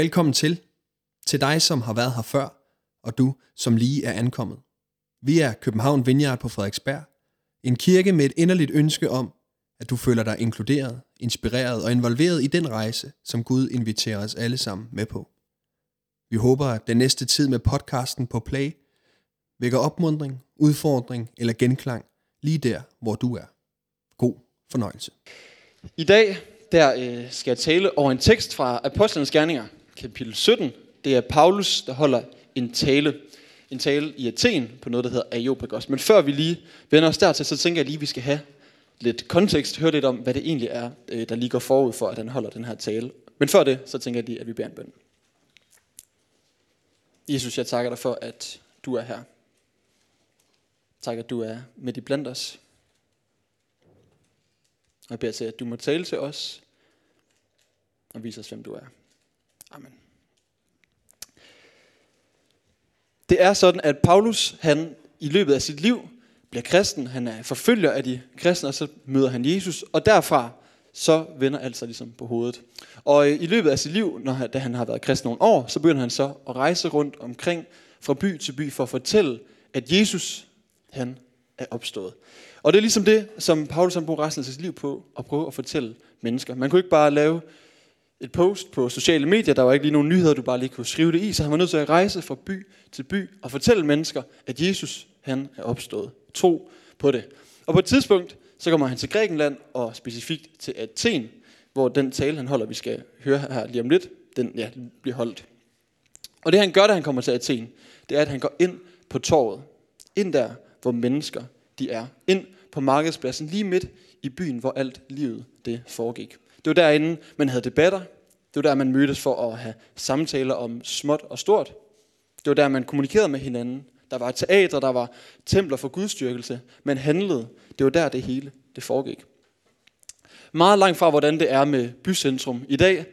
Velkommen til. Til dig, som har været her før, og du, som lige er ankommet. Vi er København Vineyard på Frederiksberg. En kirke med et inderligt ønske om, at du føler dig inkluderet, inspireret og involveret i den rejse, som Gud inviterer os alle sammen med på. Vi håber, at den næste tid med podcasten på Play vækker opmundring, udfordring eller genklang lige der, hvor du er. God fornøjelse. I dag der øh, skal jeg tale over en tekst fra Apostlenes Gerninger, kapitel 17. Det er Paulus, der holder en tale. En tale i Athen på noget, der hedder Areopagos. Men før vi lige vender os dertil, så tænker jeg lige, at vi skal have lidt kontekst, høre lidt om, hvad det egentlig er, øh, der lige går forud for, at han holder den her tale. Men før det, så tænker jeg lige, at vi beder en bøn. Jesus, jeg takker dig for, at du er her. Tak, at du er midt i blandt os. Og jeg beder til, at du må tale til os og vise os, hvem du er. Amen. Det er sådan, at Paulus, han i løbet af sit liv bliver kristen. Han er forfølger af de kristne, og så møder han Jesus. Og derfra, så vender alt sig ligesom på hovedet. Og øh, i løbet af sit liv, når, da han har været kristen nogle år, så begynder han så at rejse rundt omkring fra by til by for at fortælle, at Jesus, han er opstået. Og det er ligesom det, som Paulus har bruger resten af sit liv på, at prøve at fortælle mennesker. Man kunne ikke bare lave et post på sociale medier, der var ikke lige nogen nyheder, du bare lige kunne skrive det i, så han var nødt til at rejse fra by til by og fortælle mennesker, at Jesus, han er opstået. Tro på det. Og på et tidspunkt, så kommer han til Grækenland, og specifikt til Athen, hvor den tale, han holder, vi skal høre her lige om lidt, den ja, bliver holdt. Og det han gør, da han kommer til Athen, det er, at han går ind på torvet. Ind der, hvor mennesker de er. Ind på markedspladsen, lige midt i byen, hvor alt livet det foregik. Det var derinde, man havde debatter. Det var der, man mødtes for at have samtaler om småt og stort. Det var der, man kommunikerede med hinanden. Der var teater, der var templer for gudstyrkelse. Man handlede. Det var der, det hele det foregik. Meget langt fra, hvordan det er med bycentrum i dag.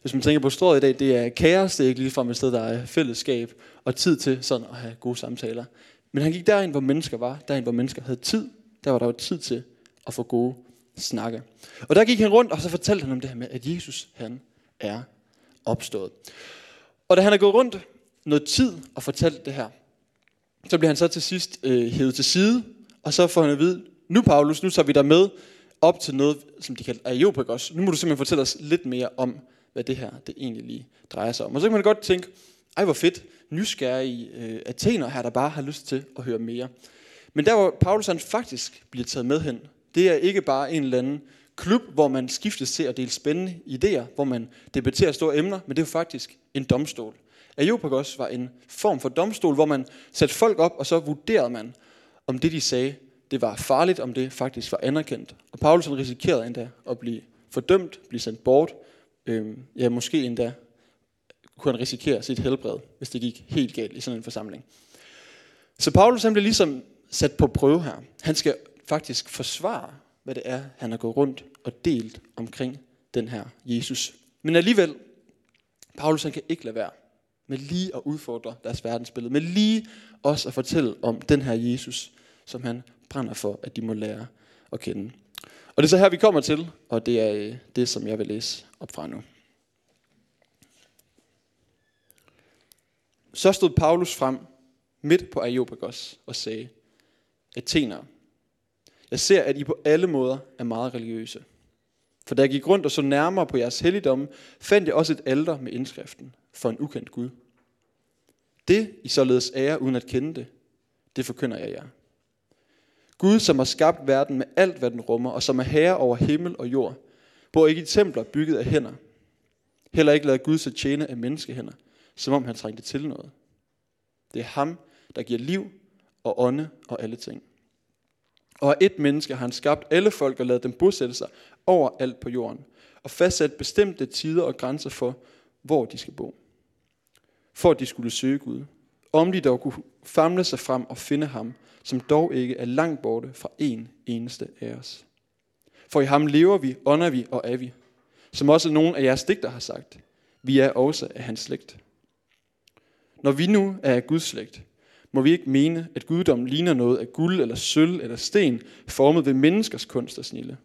Hvis man tænker på strået i dag, det er kaos. Det er ikke ligefrem et sted, der er fællesskab og tid til sådan at have gode samtaler. Men han gik derind, hvor mennesker var. Derind, hvor mennesker havde tid. Der var der jo tid til at få gode snakke. Og der gik han rundt, og så fortalte han om det her med, at Jesus, han er opstået. Og da han er gået rundt noget tid og fortalt det her, så bliver han så til sidst øh, hævet til side, og så får han at vide, nu Paulus, nu tager vi dig med op til noget, som de kalder Areopagos. Nu må du simpelthen fortælle os lidt mere om, hvad det her det egentlig lige drejer sig om. Og så kan man godt tænke, ej hvor fedt, nysgerrige øh, athener her, der bare har lyst til at høre mere. Men der hvor Paulus han faktisk bliver taget med hen, det er ikke bare en eller anden klub, hvor man skiftes til at dele spændende idéer, hvor man debatterer store emner, men det er jo faktisk en domstol. Areopagos var en form for domstol, hvor man satte folk op, og så vurderede man, om det de sagde, det var farligt, om det faktisk var anerkendt. Og Paulus risikerede endda at blive fordømt, blive sendt bort, øhm, ja måske endda kunne han risikere sit helbred, hvis det gik helt galt i sådan en forsamling. Så Paulus han bliver ligesom sat på prøve her. Han skal faktisk forsvare, hvad det er, han har gået rundt og delt omkring den her Jesus. Men alligevel, Paulus han kan ikke lade være med lige at udfordre deres verdensbillede, med lige også at fortælle om den her Jesus, som han brænder for, at de må lære at kende. Og det er så her, vi kommer til, og det er øh, det, som jeg vil læse op fra nu. Så stod Paulus frem midt på Areopagos og sagde, Athenere, jeg ser, at I på alle måder er meget religiøse. For da jeg gik rundt og så nærmere på jeres helligdomme, fandt jeg også et alter med indskriften for en ukendt Gud. Det, I således ære uden at kende det, det forkynder jeg jer. Gud, som har skabt verden med alt, hvad den rummer, og som er herre over himmel og jord, bor ikke i templer bygget af hænder. Heller ikke lader Gud sig tjene af menneskehænder, som om han trængte til noget. Det er ham, der giver liv og ånde og alle ting. Og af et menneske har han skabt alle folk og lavet dem bosætte sig overalt på jorden, og fastsat bestemte tider og grænser for, hvor de skal bo. For at de skulle søge Gud. Om de dog kunne famle sig frem og finde ham, som dog ikke er langt borte fra en eneste af os. For i ham lever vi, ånder vi og er vi. Som også nogen af jeres digter har sagt. Vi er også af hans slægt. Når vi nu er af Guds slægt, må vi ikke mene, at guddommen ligner noget af guld eller sølv eller sten, formet ved menneskers kunst og snille.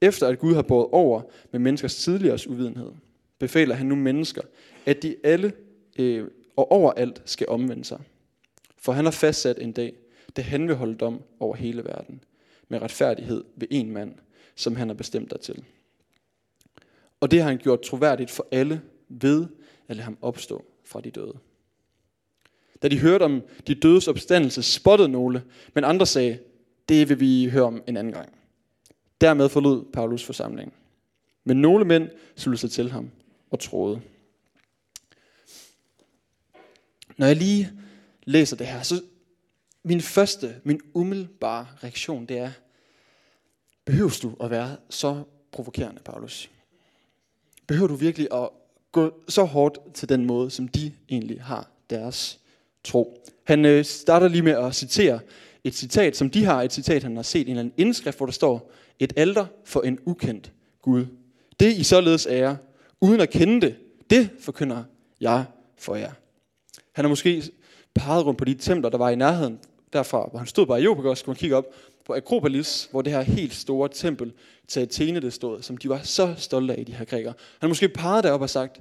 Efter at Gud har båret over med menneskers tidligere uvidenhed, befaler han nu mennesker, at de alle øh, og overalt skal omvende sig. For han har fastsat en dag, da han vil holde dom over hele verden, med retfærdighed ved en mand, som han har bestemt dig til. Og det har han gjort troværdigt for alle ved at lade ham opstå fra de døde. Da de hørte om de dødes opstandelse, spottede nogle, men andre sagde, det vil vi høre om en anden gang. Dermed forlod Paulus forsamlingen. Men nogle mænd sluttede sig til ham og troede. Når jeg lige læser det her, så min første, min umiddelbare reaktion, det er, behøver du at være så provokerende, Paulus? Behøver du virkelig at gå så hårdt til den måde, som de egentlig har deres tro? Han øh, starter lige med at citere et citat, som de har, et citat, han har set i en eller anden indskrift, hvor der står, et alter for en ukendt Gud. Det I således er, uden at kende det, det forkynder jeg for jer. Han har måske peget rundt på de templer, der var i nærheden derfra, hvor han stod på Areopagos, kunne man kigge op på Akropolis, hvor det her helt store tempel til Athene det stod, som de var så stolte af, de her grækere. Han har måske peget derop og sagt,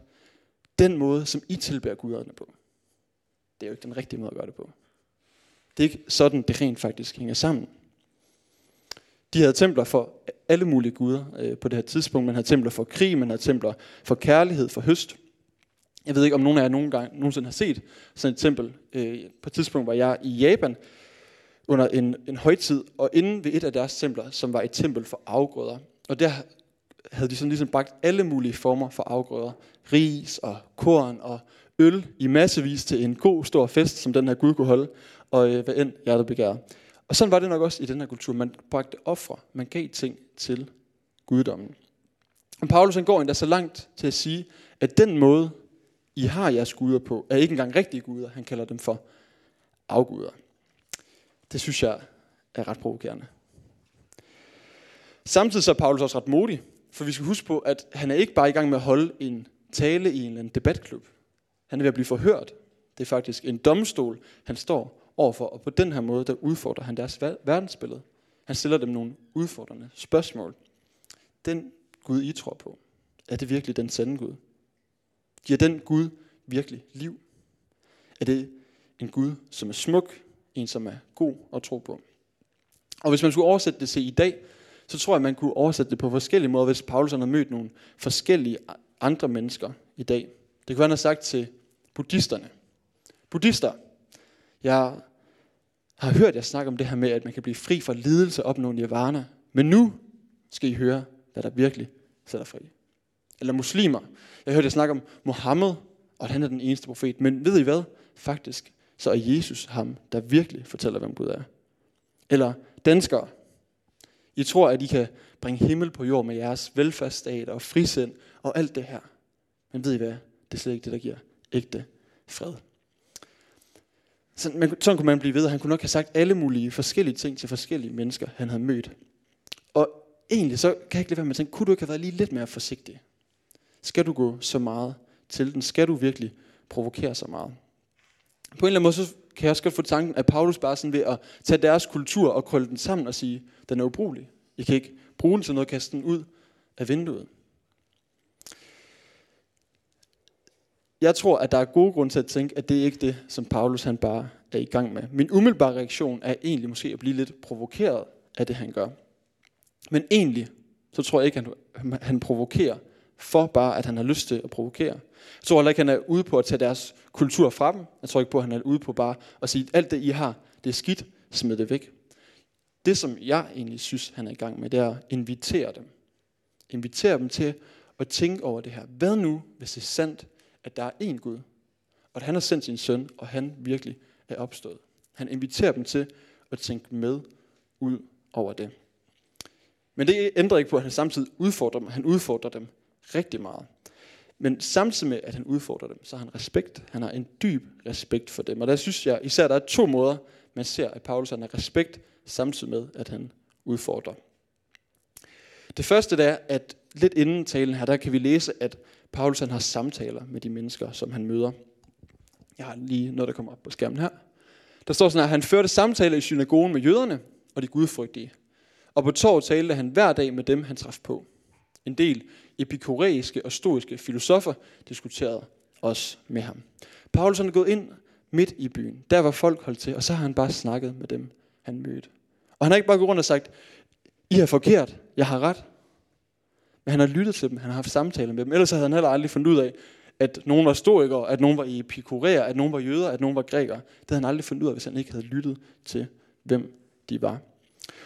den måde, som I tilbærer guderne på, det er jo ikke den rigtige måde at gøre det på. Det er ikke sådan, det rent faktisk hænger sammen. De havde templer for alle mulige guder øh, på det her tidspunkt. Man havde templer for krig, man havde templer for kærlighed, for høst. Jeg ved ikke, om nogen af jer nogen gang, nogensinde har set sådan et tempel. Øh, på et tidspunkt var jeg i Japan under en, en højtid, og inde ved et af deres templer, som var et tempel for afgrøder. Og der havde de sådan ligesom bagt alle mulige former for afgrøder. Ris og korn og øl i massevis til en god stor fest, som den her Gud kunne holde, og øh, hvad end hjertet begærer. Og sådan var det nok også i den her kultur. Man bragte ofre, man gav ting til guddommen. Og Paulus han går endda så langt til at sige, at den måde, I har jeres guder på, er ikke engang rigtige guder. Han kalder dem for afguder. Det synes jeg er ret provokerende. Samtidig så er Paulus også ret modig, for vi skal huske på, at han er ikke bare i gang med at holde en tale i en eller anden debatklub. Han er ved at blive forhørt. Det er faktisk en domstol, han står overfor, og på den her måde, der udfordrer han deres verdensbillede. Han stiller dem nogle udfordrende spørgsmål. Den Gud, I tror på, er det virkelig den sande Gud? Giver den Gud virkelig liv? Er det en Gud, som er smuk, en som er god at tro på? Og hvis man skulle oversætte det til i dag, så tror jeg, man kunne oversætte det på forskellige måder, hvis Paulus havde mødt nogle forskellige andre mennesker i dag. Det kunne han have sagt til buddhisterne. Buddhister, jeg har hørt jer snakke om det her med, at man kan blive fri fra lidelse og opnå nirvana. Men nu skal I høre, hvad der virkelig sætter fri. Eller muslimer. Jeg hørte jer snakke om Mohammed, og at han er den eneste profet. Men ved I hvad? Faktisk, så er Jesus ham, der virkelig fortæller, hvem Gud er. Eller danskere. I tror, at I kan bringe himmel på jord med jeres velfærdsstat og frisind og alt det her. Men ved I hvad? Det er slet ikke det, der giver ægte fred. Sådan, man, sådan kunne man blive ved. Han kunne nok have sagt alle mulige forskellige ting til forskellige mennesker, han havde mødt. Og egentlig så kan jeg ikke lade være med at tænke, kunne du ikke have været lige lidt mere forsigtig? Skal du gå så meget til den? Skal du virkelig provokere så meget? På en eller anden måde, så kan jeg også godt få tanken, at Paulus bare sådan ved at tage deres kultur og krølle den sammen og sige, den er ubrugelig. I kan ikke bruge den til noget, kaste den ud af vinduet. Jeg tror, at der er gode grunde til at tænke, at det er ikke det, som Paulus han bare er i gang med. Min umiddelbare reaktion er egentlig måske at blive lidt provokeret af det, han gør. Men egentlig, så tror jeg ikke, at han, han provokerer for bare, at han har lyst til at provokere. Jeg tror heller ikke, at han er ude på at tage deres kultur fra dem. Jeg tror ikke på, at han er ude på bare at sige, at alt det, I har, det er skidt, smid det væk. Det, som jeg egentlig synes, han er i gang med, det er at invitere dem. Invitere dem til at tænke over det her. Hvad nu, hvis det er sandt, at der er én Gud, og at han har sendt sin søn, og han virkelig er opstået. Han inviterer dem til at tænke med ud over det. Men det ændrer ikke på, at han samtidig udfordrer dem. Han udfordrer dem rigtig meget. Men samtidig med, at han udfordrer dem, så har han respekt. Han har en dyb respekt for dem. Og der synes jeg især, at der er to måder, man ser, at Paulus har respekt, samtidig med, at han udfordrer. Det første er, at lidt inden talen her, der kan vi læse, at Paulus han har samtaler med de mennesker, som han møder. Jeg har lige noget, der kommer op på skærmen her. Der står sådan, at han førte samtaler i synagogen med jøderne og de gudfrygtige. Og på torv talte han hver dag med dem, han traf på. En del epikureiske og stoiske filosofer diskuterede også med ham. Paulus er gået ind midt i byen, der var folk holdt til, og så har han bare snakket med dem, han mødte. Og han har ikke bare gået rundt og sagt, I har forkert, jeg har ret. Men han har lyttet til dem, han har haft samtaler med dem. Ellers havde han heller aldrig fundet ud af, at nogen var stoikere, at nogen var epikureer, at nogen var jøder, at nogen var grækere. Det havde han aldrig fundet ud af, hvis han ikke havde lyttet til, hvem de var.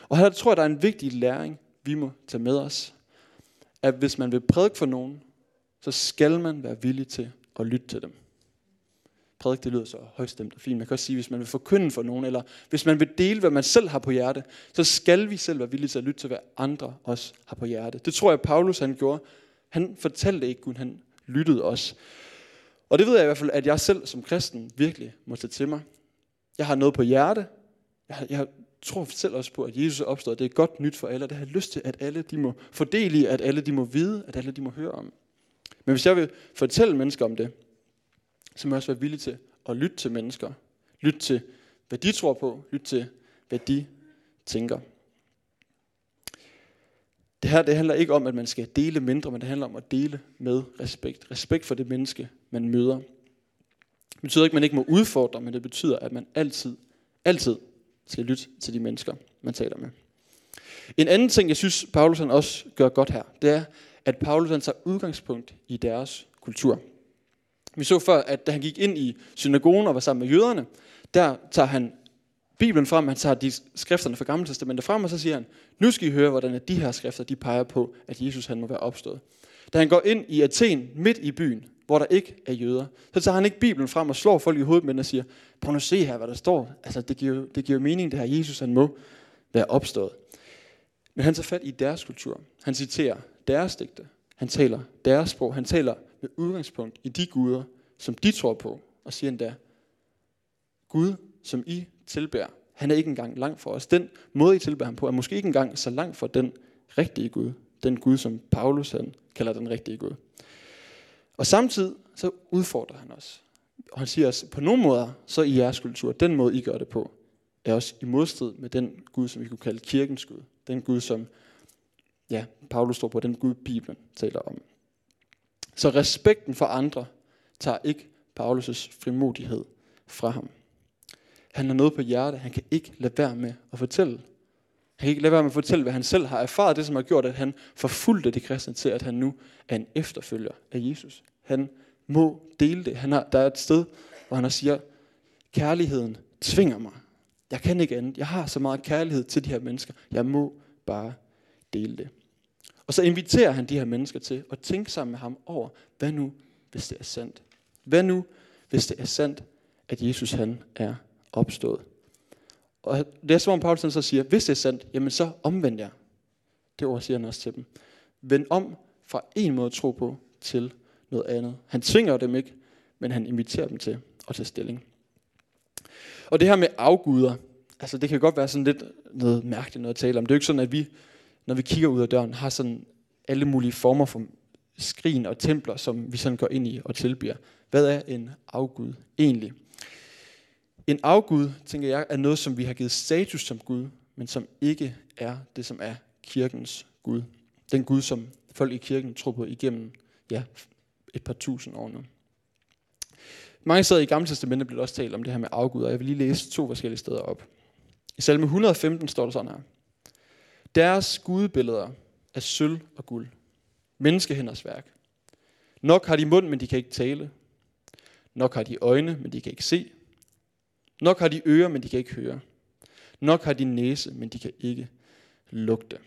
Og her tror jeg, der er en vigtig læring, vi må tage med os. At hvis man vil prædike for nogen, så skal man være villig til at lytte til dem prædike, det lyder så højstemt og fint. Man kan også sige, hvis man vil forkynde for nogen, eller hvis man vil dele, hvad man selv har på hjerte, så skal vi selv være villige til at lytte til, hvad andre også har på hjerte. Det tror jeg, Paulus han gjorde. Han fortalte ikke kun, han lyttede også. Og det ved jeg i hvert fald, at jeg selv som kristen virkelig må tage til mig. Jeg har noget på hjerte. Jeg, jeg tror selv også på, at Jesus er opstået. Det er godt nyt for alle. Det har jeg lyst til, at alle de må fordele i, at alle de må vide, at alle de må høre om. Men hvis jeg vil fortælle mennesker om det, så må jeg også være villig til at lytte til mennesker. Lytte til, hvad de tror på. Lytte til, hvad de tænker. Det her det handler ikke om, at man skal dele mindre, men det handler om at dele med respekt. Respekt for det menneske, man møder. Det betyder ikke, at man ikke må udfordre, men det betyder, at man altid, altid skal lytte til de mennesker, man taler med. En anden ting, jeg synes, Paulus han også gør godt her, det er, at Paulus han tager udgangspunkt i deres kultur. Vi så før, at da han gik ind i synagogen og var sammen med jøderne, der tager han Bibelen frem, han tager de skrifterne fra Gamle Testamentet frem, og så siger han, nu skal I høre, hvordan de her skrifter, de peger på, at Jesus han må være opstået. Da han går ind i Athen, midt i byen, hvor der ikke er jøder, så tager han ikke Bibelen frem og slår folk i hovedet med den og siger, prøv nu at se her, hvad der står. Altså, det giver, det giver mening, det her Jesus, han må være opstået. Men han tager fat i deres kultur. Han citerer deres digte. Han taler deres sprog. Han taler med udgangspunkt i de guder, som de tror på, og siger endda, Gud, som I tilbærer, han er ikke engang langt for os. Den måde, I tilbærer ham på, er måske ikke engang så langt for den rigtige Gud. Den Gud, som Paulus han kalder den rigtige Gud. Og samtidig så udfordrer han os. Og han siger os, på nogle måder, så i jeres kultur, den måde, I gør det på, er også i modstrid med den Gud, som vi kunne kalde kirkens Gud. Den Gud, som ja, Paulus står på, den Gud, Bibelen taler om. Så respekten for andre tager ikke Paulus' frimodighed fra ham. Han har noget på hjerte. Han kan ikke lade være med at fortælle. Han kan ikke lade være med at fortælle, hvad han selv har erfaret. Det, som har gjort, at han forfulgte de kristne til, at han nu er en efterfølger af Jesus. Han må dele det. Han har, der er et sted, hvor han siger, kærligheden tvinger mig. Jeg kan ikke andet. Jeg har så meget kærlighed til de her mennesker. Jeg må bare dele det. Og så inviterer han de her mennesker til at tænke sammen med ham over, hvad nu, hvis det er sandt? Hvad nu, hvis det er sandt, at Jesus han er opstået? Og det er som om Paulus så siger, hvis det er sandt, jamen så omvend jer. Det ord siger han også til dem. Vend om fra en måde at tro på til noget andet. Han tvinger dem ikke, men han inviterer dem til at tage stilling. Og det her med afguder, altså det kan godt være sådan lidt noget mærkeligt noget at tale om. Det er jo ikke sådan, at vi, når vi kigger ud af døren, har sådan alle mulige former for skrin og templer, som vi sådan går ind i og tilbyder. Hvad er en afgud egentlig? En afgud, tænker jeg, er noget, som vi har givet status som Gud, men som ikke er det, som er kirkens Gud. Den Gud, som folk i kirken tror på igennem ja, et par tusind år nu. Mange steder i Gamle Testamentet bliver der også talt om det her med afgud, og jeg vil lige læse to forskellige steder op. I salme 115 står der sådan her. Deres gudebilleder er sølv og guld. Menneskehænders værk. Nok har de mund, men de kan ikke tale. Nok har de øjne, men de kan ikke se. Nok har de ører, men de kan ikke høre. Nok har de næse, men de kan ikke lugte.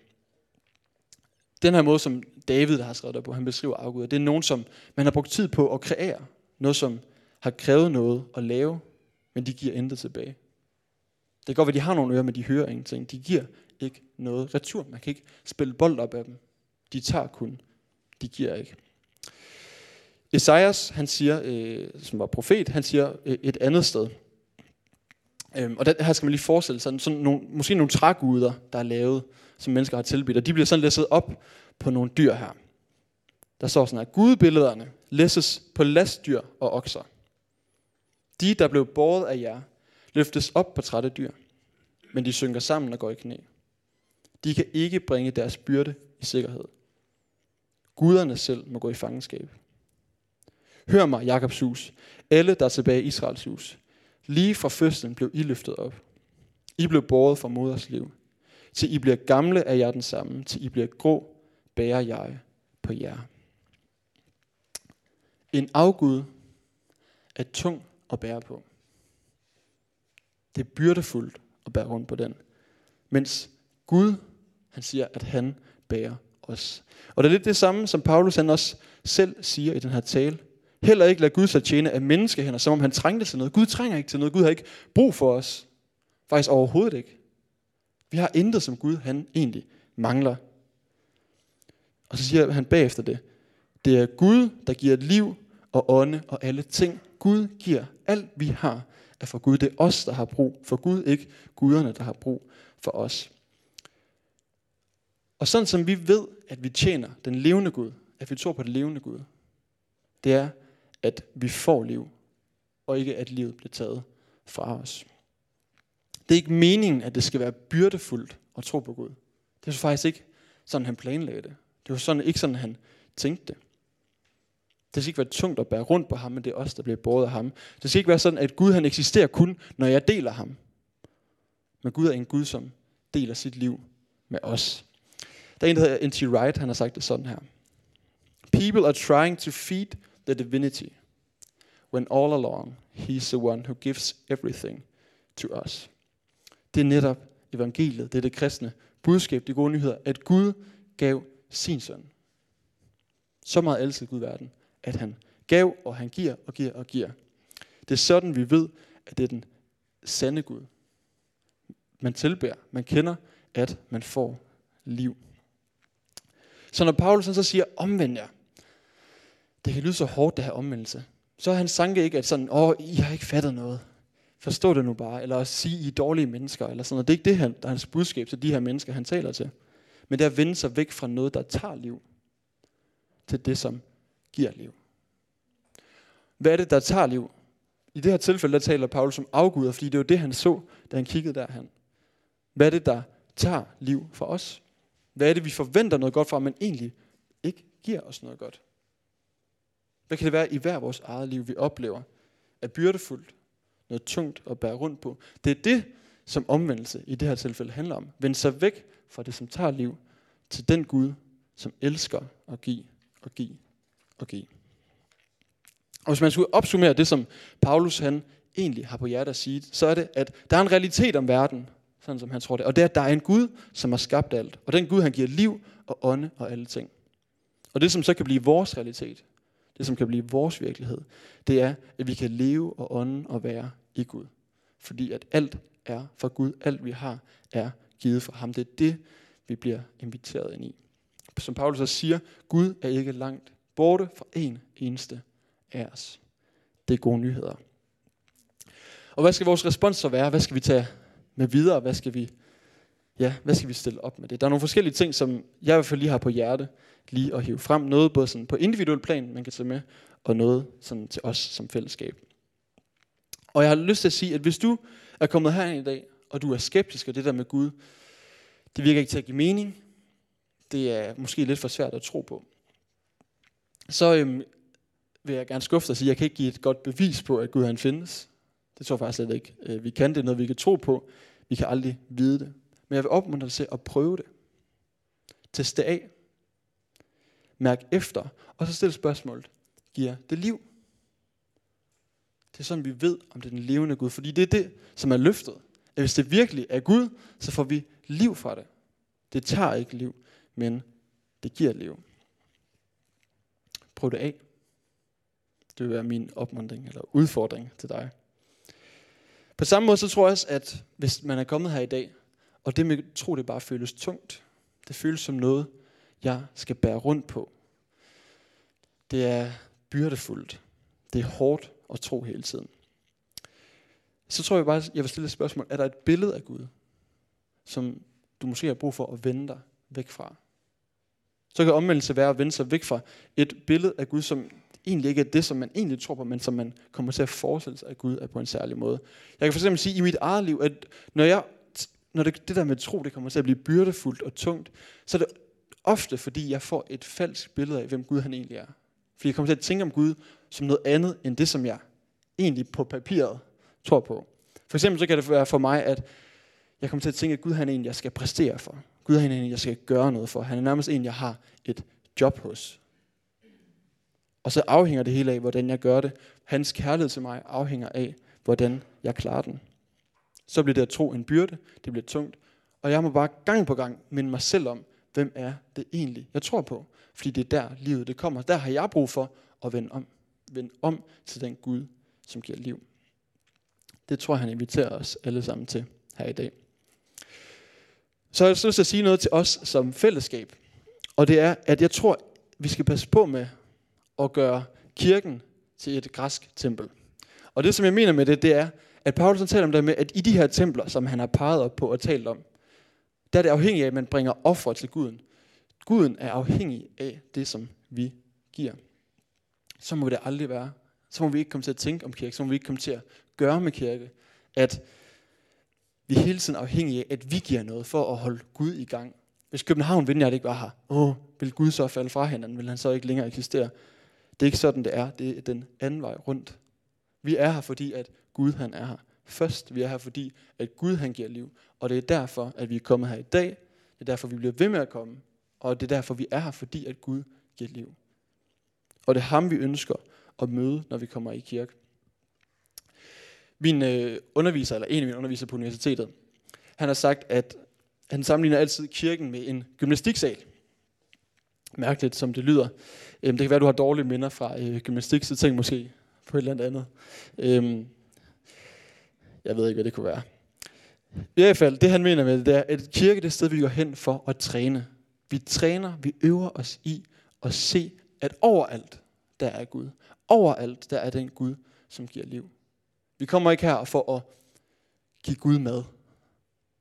Den her måde, som David der har skrevet der på, han beskriver afguder, det er nogen, som man har brugt tid på at kreere. Noget, som har krævet noget at lave, men de giver intet tilbage. Det kan godt være, de har nogle ører, men de hører ingenting. De giver noget retur. Man kan ikke spille bold op af dem. De tager kun. De giver ikke. Esajas, han siger, øh, som var profet, han siger øh, et andet sted. Øhm, og der, her skal man lige forestille sig, sådan nogle, måske nogle træguder, der er lavet, som mennesker har tilbedt, og de bliver sådan læsset op på nogle dyr her. Der står sådan her, Gudbillederne læsses på lastdyr og okser. De, der blev båret af jer, løftes op på trætte dyr, men de synker sammen og går i knæ. De kan ikke bringe deres byrde i sikkerhed. Guderne selv må gå i fangenskab. Hør mig, Jakobs hus. Alle, der er tilbage i Israels hus. Lige fra fødslen blev I løftet op. I blev båret fra moders liv. Til I bliver gamle er jeg den samme. Til I bliver grå, bærer jeg på jer. En afgud er tung at bære på. Det er byrdefuldt at bære rundt på den. Mens Gud, han siger, at han bærer os. Og det er lidt det samme, som Paulus han også selv siger i den her tale. Heller ikke lad Gud sig tjene af menneskehænder, som om han trængte til noget. Gud trænger ikke til noget. Gud har ikke brug for os. Faktisk overhovedet ikke. Vi har intet, som Gud han egentlig mangler. Og så siger han bagefter det. Det er Gud, der giver liv og ånde og alle ting. Gud giver alt, vi har, er for Gud. Det er os, der har brug for Gud, ikke guderne, der har brug for os. Og sådan som vi ved, at vi tjener den levende Gud, at vi tror på den levende Gud, det er, at vi får liv, og ikke at livet bliver taget fra os. Det er ikke meningen, at det skal være byrdefuldt at tro på Gud. Det er faktisk ikke sådan, han planlagde det. Det var sådan, ikke sådan, han tænkte det. Det skal ikke være tungt at bære rundt på ham, men det er os, der bliver båret af ham. Det skal ikke være sådan, at Gud han eksisterer kun, når jeg deler ham. Men Gud er en Gud, som deler sit liv med os. Der er en, der hedder N.T. Wright, han har sagt det sådan her. People are trying to feed the divinity, when all along he's the one who gives everything to us. Det er netop evangeliet, det er det kristne budskab, de gode nyheder, at Gud gav sin søn. Så meget elskede Gud verden, at han gav, og han giver, og giver, og giver. Det er sådan, vi ved, at det er den sande Gud. Man tilbærer, man kender, at man får liv. Så når Paulus så siger, omvend jer, det kan lyde så hårdt, det her omvendelse, så er han sanke ikke, at sådan, åh, I har ikke fattet noget. Forstå det nu bare. Eller at sige, I er dårlige mennesker. Eller sådan noget. Det er ikke det, han, der er hans budskab til de her mennesker, han taler til. Men det er at vende sig væk fra noget, der tager liv, til det, som giver liv. Hvad er det, der tager liv? I det her tilfælde, der taler Paulus om afguder, fordi det var det, han så, da han kiggede derhen. Hvad er det, der tager liv for os? Hvad er det, vi forventer noget godt fra, men egentlig ikke giver os noget godt? Hvad kan det være i hver vores eget liv, vi oplever er byrdefuldt, noget tungt at bære rundt på? Det er det, som omvendelse i det her tilfælde handler om. Vend sig væk fra det, som tager liv, til den Gud, som elsker at give og give og give. Og hvis man skulle opsummere det, som Paulus han egentlig har på hjertet at sige, så er det, at der er en realitet om verden, sådan som han tror det. Og det er, at der er en Gud, som har skabt alt. Og den Gud, han giver liv og ånde og alle ting. Og det, som så kan blive vores realitet, det som kan blive vores virkelighed, det er, at vi kan leve og ånde og være i Gud. Fordi at alt er fra Gud. Alt vi har er givet fra ham. Det er det, vi bliver inviteret ind i. Som Paulus så siger, Gud er ikke langt borte fra en eneste af os. Det er gode nyheder. Og hvad skal vores respons så være? Hvad skal vi tage med videre? Hvad skal vi, ja, hvad skal vi stille op med det? Der er nogle forskellige ting, som jeg i hvert fald lige har på hjerte, lige at hive frem. Noget både sådan på individuel plan, man kan tage med, og noget sådan til os som fællesskab. Og jeg har lyst til at sige, at hvis du er kommet herind i dag, og du er skeptisk og det der med Gud, det virker ikke til at give mening, det er måske lidt for svært at tro på, så øhm, vil jeg gerne skuffe dig og sige, at jeg kan ikke give et godt bevis på, at Gud han findes. Det tror jeg faktisk slet ikke. Øh, vi kan det, er noget vi kan tro på. Vi kan aldrig vide det. Men jeg vil opmuntre dig til at prøve det. Teste det af. Mærk efter. Og så stille spørgsmålet. Giver det liv? Det er sådan, vi ved, om det er den levende Gud. Fordi det er det, som er løftet. At hvis det virkelig er Gud, så får vi liv fra det. Det tager ikke liv, men det giver liv. Prøv det af. Det vil være min opmuntring eller udfordring til dig. På samme måde så tror jeg også, at hvis man er kommet her i dag, og det med tro, det bare føles tungt. Det føles som noget, jeg skal bære rundt på. Det er byrdefuldt. Det er hårdt at tro hele tiden. Så tror jeg bare, jeg vil stille et spørgsmål. Er der et billede af Gud, som du måske har brug for at vende dig væk fra? Så kan omvendelse være at vende sig væk fra et billede af Gud, som egentlig ikke er det, som man egentlig tror på, men som man kommer til at forestille sig, at Gud er på en særlig måde. Jeg kan for eksempel sige i mit eget liv, at når, jeg, når det, det der med tro, det kommer til at blive byrdefuldt og tungt, så er det Ofte fordi jeg får et falsk billede af, hvem Gud han egentlig er. Fordi jeg kommer til at tænke om Gud som noget andet, end det, som jeg egentlig på papiret tror på. For eksempel så kan det være for mig, at jeg kommer til at tænke, at Gud han er en, jeg skal præstere for. Gud han er en, jeg skal gøre noget for. Han er nærmest en, jeg har et job hos. Og så afhænger det hele af, hvordan jeg gør det. Hans kærlighed til mig afhænger af, hvordan jeg klarer den. Så bliver det at tro en byrde, det bliver tungt. Og jeg må bare gang på gang minde mig selv om, hvem er det egentlig, jeg tror på. Fordi det er der, livet det kommer. Der har jeg brug for at vende om. Vende om til den Gud, som giver liv. Det tror jeg, han inviterer os alle sammen til her i dag. Så har lyst til at sige noget til os som fællesskab. Og det er, at jeg tror, vi skal passe på med at gøre kirken til et græsk tempel. Og det, som jeg mener med det, det er, at Paulus han taler om det med, at i de her templer, som han har peget op på og talt om, der er det afhængigt af, at man bringer offer til Guden. Guden er afhængig af det, som vi giver. Så må det aldrig være. Så må vi ikke komme til at tænke om kirke. Så må vi ikke komme til at gøre med kirke. At vi er hele tiden afhængige af, at vi giver noget for at holde Gud i gang. Hvis København Vineyard ikke var her, åh, vil Gud så falde fra hinanden? Vil han så ikke længere eksistere? Det er ikke sådan, det er. Det er den anden vej rundt. Vi er her, fordi at Gud han er her. Først, vi er her, fordi at Gud han giver liv. Og det er derfor, at vi er kommet her i dag. Det er derfor, vi bliver ved med at komme. Og det er derfor, vi er her, fordi at Gud giver liv. Og det er ham, vi ønsker at møde, når vi kommer i kirke. Min øh, underviser, eller en af mine undervisere på universitetet, han har sagt, at han sammenligner altid kirken med en gymnastiksal. Mærkeligt, som det lyder. Øhm, det kan være, du har dårlige minder fra øh, gymnastik, så tænk måske på et eller andet andet. Øhm, jeg ved ikke, hvad det kunne være. I hvert fald, det han mener med det, det er, at kirke det er et sted, vi går hen for at træne. Vi træner, vi øver os i at se, at overalt, der er Gud. Overalt, der er den Gud, som giver liv. Vi kommer ikke her for at give Gud mad.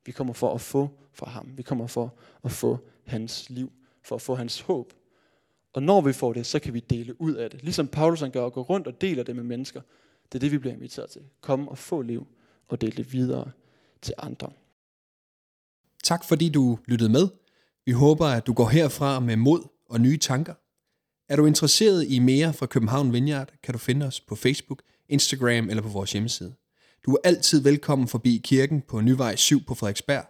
Vi kommer for at få fra ham. Vi kommer for at få hans liv, for at få hans håb. Og når vi får det, så kan vi dele ud af det. Ligesom Paulus han gør og gå rundt og deler det med mennesker. Det er det, vi bliver inviteret til. Kom og få liv og dele det videre til andre. Tak fordi du lyttede med. Vi håber, at du går herfra med mod og nye tanker. Er du interesseret i mere fra København Vineyard, kan du finde os på Facebook, Instagram eller på vores hjemmeside. Du er altid velkommen forbi kirken på Nyvej 7 på Frederiksberg,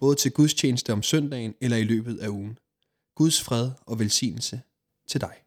både til gudstjeneste om søndagen eller i løbet af ugen. Guds fred og velsignelse til dig.